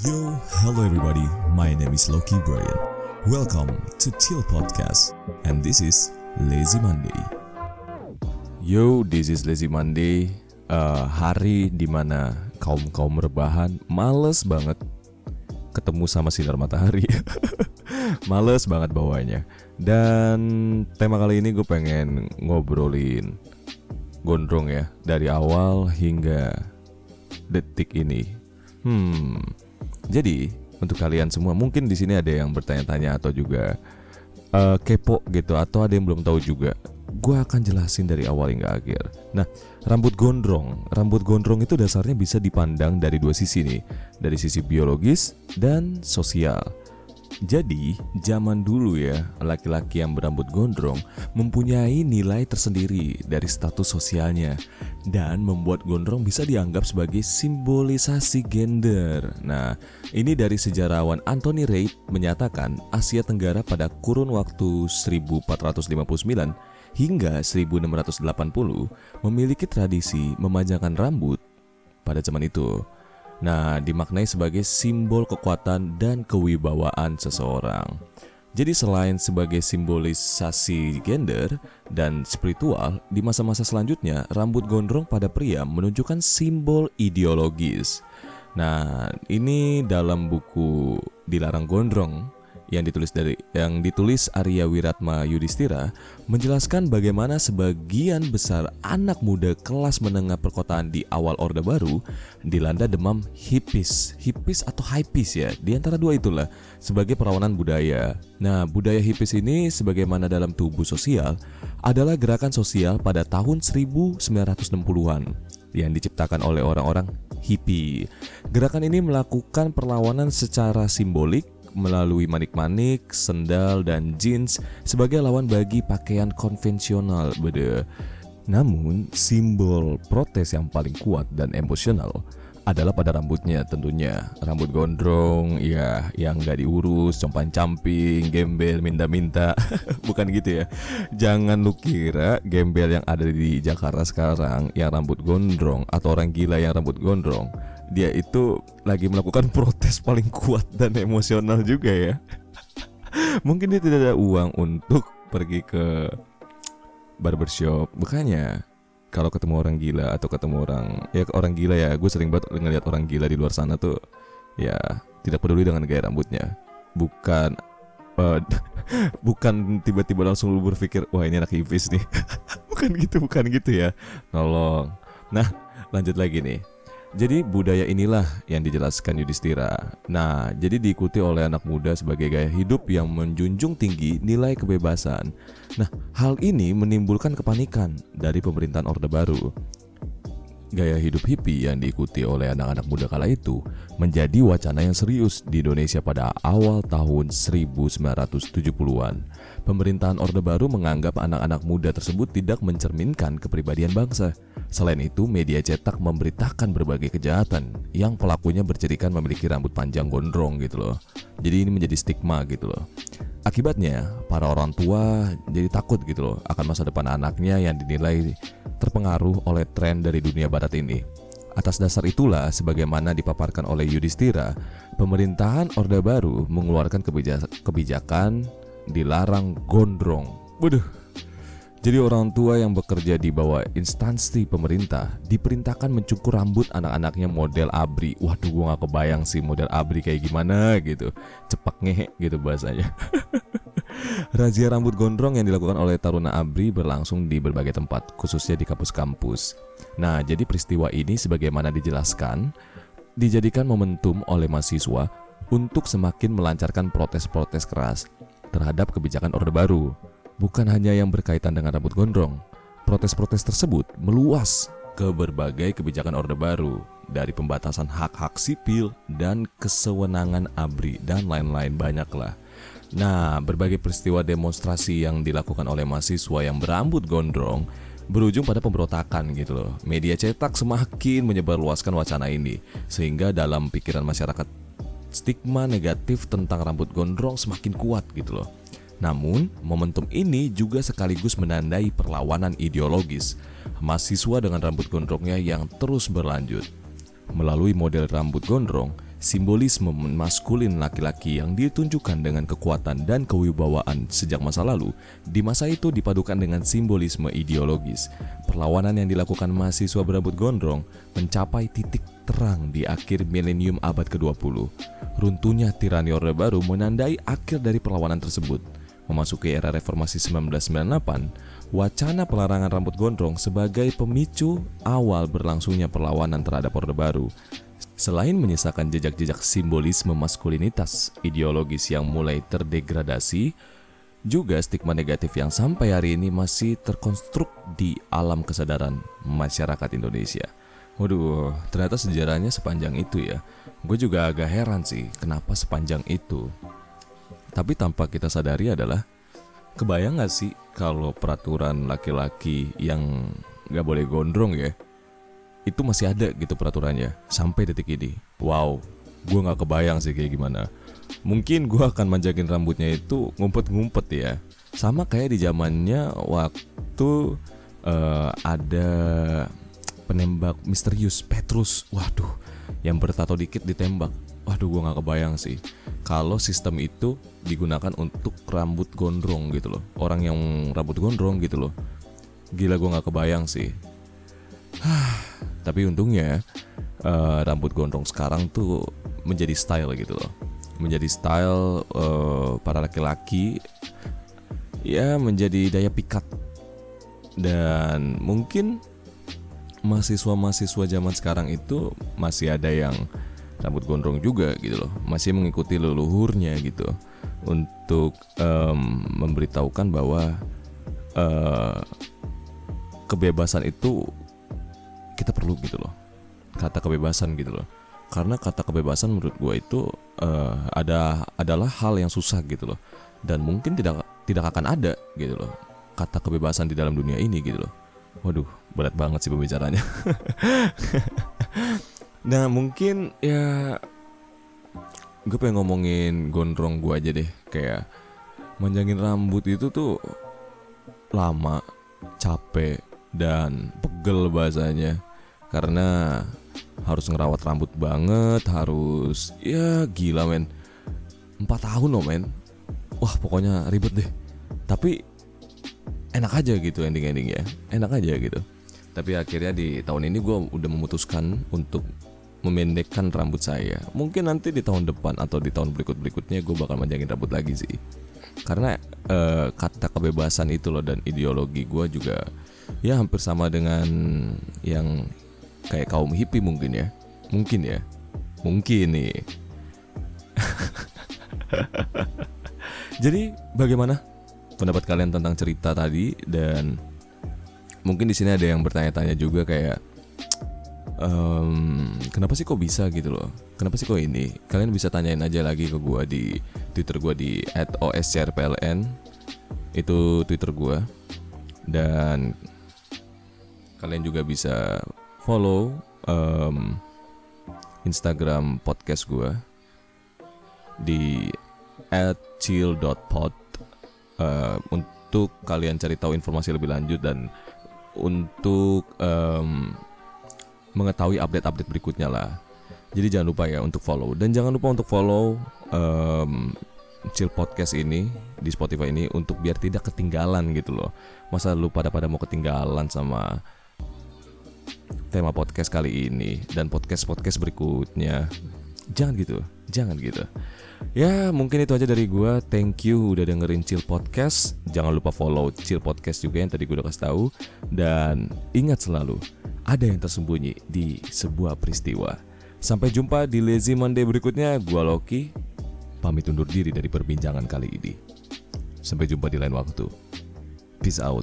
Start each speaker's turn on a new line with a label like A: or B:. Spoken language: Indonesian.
A: Yo, hello everybody. My name is Loki Brian. Welcome to Chill Podcast, and this is Lazy Monday.
B: Yo, this is Lazy Monday. Uh, hari di mana kaum kaum rebahan males banget ketemu sama sinar matahari. males banget bawahnya. Dan tema kali ini gue pengen ngobrolin gondrong ya dari awal hingga detik ini. Hmm, jadi untuk kalian semua mungkin di sini ada yang bertanya-tanya atau juga uh, kepo gitu atau ada yang belum tahu juga. Gue akan jelasin dari awal hingga akhir. Nah, rambut gondrong, rambut gondrong itu dasarnya bisa dipandang dari dua sisi nih, dari sisi biologis dan sosial. Jadi, zaman dulu ya, laki-laki yang berambut gondrong mempunyai nilai tersendiri dari status sosialnya dan membuat gondrong bisa dianggap sebagai simbolisasi gender. Nah, ini dari sejarawan Anthony Reid menyatakan Asia Tenggara pada kurun waktu 1459 hingga 1680 memiliki tradisi memanjangkan rambut pada zaman itu. Nah, dimaknai sebagai simbol kekuatan dan kewibawaan seseorang. Jadi selain sebagai simbolisasi gender dan spiritual, di masa-masa selanjutnya rambut gondrong pada pria menunjukkan simbol ideologis. Nah, ini dalam buku Dilarang Gondrong yang ditulis dari yang ditulis Arya Wiratma Yudhistira menjelaskan bagaimana sebagian besar anak muda kelas menengah perkotaan di awal Orde Baru dilanda demam hippies, hippies atau hippies ya, di antara dua itulah sebagai perawanan budaya. Nah, budaya hippies ini sebagaimana dalam tubuh sosial adalah gerakan sosial pada tahun 1960-an yang diciptakan oleh orang-orang hippie. Gerakan ini melakukan perlawanan secara simbolik melalui manik-manik, sendal, dan jeans sebagai lawan bagi pakaian konvensional. Bede. Namun, simbol protes yang paling kuat dan emosional adalah pada rambutnya tentunya rambut gondrong ya yang gak diurus compan camping gembel minta-minta bukan gitu ya jangan lu kira gembel yang ada di Jakarta sekarang yang rambut gondrong atau orang gila yang rambut gondrong dia itu lagi melakukan protes paling kuat dan emosional juga ya. Mungkin dia tidak ada uang untuk pergi ke barbershop. Bukannya kalau ketemu orang gila atau ketemu orang ya orang gila ya, gue sering banget ngeliat orang gila di luar sana tuh ya tidak peduli dengan gaya rambutnya. Bukan uh, bukan tiba-tiba langsung lu berpikir wah ini anak hipis nih. bukan gitu, bukan gitu ya. Tolong. Nah, lanjut lagi nih jadi budaya inilah yang dijelaskan Yudhistira. Nah, jadi diikuti oleh anak muda sebagai gaya hidup yang menjunjung tinggi nilai kebebasan. Nah, hal ini menimbulkan kepanikan dari pemerintahan Orde Baru. Gaya hidup hippie yang diikuti oleh anak-anak muda kala itu menjadi wacana yang serius di Indonesia pada awal tahun 1970-an. Pemerintahan Orde Baru menganggap anak-anak muda tersebut tidak mencerminkan kepribadian bangsa. Selain itu, media cetak memberitakan berbagai kejahatan yang pelakunya bercirikan memiliki rambut panjang gondrong gitu loh. Jadi ini menjadi stigma gitu loh. Akibatnya, para orang tua jadi takut gitu loh akan masa depan anaknya yang dinilai terpengaruh oleh tren dari dunia barat ini. Atas dasar itulah, sebagaimana dipaparkan oleh Yudhistira, pemerintahan Orde Baru mengeluarkan kebijakan dilarang gondrong. Waduh, jadi orang tua yang bekerja di bawah instansi pemerintah diperintahkan mencukur rambut anak-anaknya model abri. Waduh, gue gak kebayang sih model abri kayak gimana gitu. Cepak ngehe gitu bahasanya. Razia rambut gondrong yang dilakukan oleh Taruna Abri berlangsung di berbagai tempat, khususnya di kampus-kampus. Nah, jadi peristiwa ini sebagaimana dijelaskan, dijadikan momentum oleh mahasiswa untuk semakin melancarkan protes-protes keras terhadap kebijakan Orde Baru bukan hanya yang berkaitan dengan rambut gondrong. Protes-protes tersebut meluas ke berbagai kebijakan Orde Baru, dari pembatasan hak-hak sipil dan kesewenangan ABRI dan lain-lain banyaklah. Nah, berbagai peristiwa demonstrasi yang dilakukan oleh mahasiswa yang berambut gondrong berujung pada pemberontakan gitu loh. Media cetak semakin menyebarluaskan wacana ini sehingga dalam pikiran masyarakat stigma negatif tentang rambut gondrong semakin kuat gitu loh. Namun, momentum ini juga sekaligus menandai perlawanan ideologis mahasiswa dengan rambut gondrongnya yang terus berlanjut. Melalui model rambut gondrong, simbolisme maskulin laki-laki yang ditunjukkan dengan kekuatan dan kewibawaan sejak masa lalu, di masa itu dipadukan dengan simbolisme ideologis. Perlawanan yang dilakukan mahasiswa berambut gondrong mencapai titik terang di akhir milenium abad ke-20. Runtuhnya tirani Orde Baru menandai akhir dari perlawanan tersebut. Memasuki era reformasi 1998, wacana pelarangan rambut gondrong sebagai pemicu awal berlangsungnya perlawanan terhadap Orde Baru. Selain menyisakan jejak-jejak simbolisme maskulinitas ideologis yang mulai terdegradasi, juga stigma negatif yang sampai hari ini masih terkonstruk di alam kesadaran masyarakat Indonesia. Waduh, ternyata sejarahnya sepanjang itu ya. Gue juga agak heran sih, kenapa sepanjang itu. Tapi tanpa kita sadari adalah, kebayang gak sih kalau peraturan laki-laki yang gak boleh gondrong ya, itu masih ada gitu peraturannya sampai detik ini. Wow, gue nggak kebayang sih kayak gimana. Mungkin gue akan manjangin rambutnya itu ngumpet-ngumpet ya. Sama kayak di zamannya waktu uh, ada penembak misterius Petrus. Waduh, yang bertato dikit ditembak. Waduh, gue nggak kebayang sih. Kalau sistem itu digunakan untuk rambut gondrong gitu loh. Orang yang rambut gondrong gitu loh. Gila gue nggak kebayang sih. Tapi untungnya uh, rambut gondrong sekarang tuh menjadi style gitu loh. Menjadi style uh, para laki-laki ya menjadi daya pikat. Dan mungkin mahasiswa-mahasiswa zaman sekarang itu masih ada yang rambut gondrong juga gitu loh. Masih mengikuti leluhurnya gitu untuk um, memberitahukan bahwa uh, kebebasan itu kita perlu gitu loh. Kata kebebasan gitu loh. Karena kata kebebasan menurut gue itu uh, ada adalah hal yang susah gitu loh. Dan mungkin tidak tidak akan ada gitu loh kata kebebasan di dalam dunia ini gitu loh. Waduh berat banget sih pembicaranya. Nah mungkin ya gue pengen ngomongin gondrong gue aja deh. Kayak manjangin rambut itu tuh lama capek dan pegel bahasanya. Karena harus ngerawat rambut banget harus ya gila men. Empat tahun loh men. Wah pokoknya ribet deh. Tapi enak aja gitu ending-ending ya. Enak aja gitu. Tapi akhirnya di tahun ini gue udah memutuskan untuk memendekkan rambut saya. Mungkin nanti di tahun depan atau di tahun berikut berikutnya gue bakal manjangin rambut lagi sih. Karena uh, kata kebebasan itu loh dan ideologi gue juga ya hampir sama dengan yang kayak kaum hippie mungkin ya. Mungkin ya. Mungkin nih. Jadi bagaimana pendapat kalian tentang cerita tadi? Dan mungkin di sini ada yang bertanya-tanya juga kayak um, kenapa sih kok bisa gitu loh? Kenapa sih kok ini? Kalian bisa tanyain aja lagi ke gue di twitter gue di @oscrpln itu twitter gue dan kalian juga bisa follow um, Instagram podcast gue di @chill.pod uh, untuk kalian cari tahu informasi lebih lanjut dan untuk um, mengetahui update-update berikutnya lah. Jadi jangan lupa ya untuk follow. Dan jangan lupa untuk follow um, Chill Podcast ini di Spotify ini untuk biar tidak ketinggalan gitu loh. Masa lu pada pada mau ketinggalan sama tema podcast kali ini dan podcast-podcast berikutnya. Jangan gitu, jangan gitu. Ya mungkin itu aja dari gue Thank you udah dengerin Chill Podcast Jangan lupa follow Chill Podcast juga yang tadi gue udah kasih tahu Dan ingat selalu Ada yang tersembunyi di sebuah peristiwa Sampai jumpa di Lazy Monday berikutnya Gue Loki Pamit undur diri dari perbincangan kali ini. Sampai jumpa di lain waktu. Peace out